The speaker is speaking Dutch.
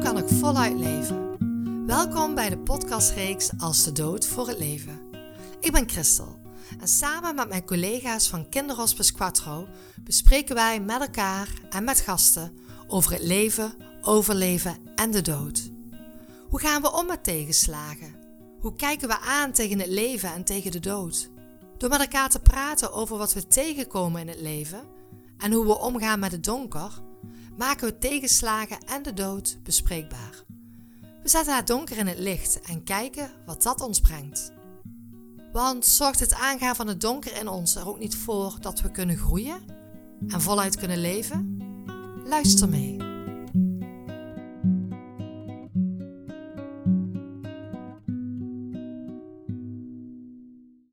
kan ik voluit leven? Welkom bij de podcastreeks Als de dood voor het leven. Ik ben Christel en samen met mijn collega's van Kinderhospice Quattro bespreken wij met elkaar en met gasten over het leven, overleven en de dood. Hoe gaan we om met tegenslagen? Hoe kijken we aan tegen het leven en tegen de dood? Door met elkaar te praten over wat we tegenkomen in het leven en hoe we omgaan met het donker, maken we tegenslagen en de dood bespreekbaar. We zetten het donker in het licht en kijken wat dat ons brengt. Want zorgt het aangaan van het donker in ons er ook niet voor dat we kunnen groeien en voluit kunnen leven? Luister mee.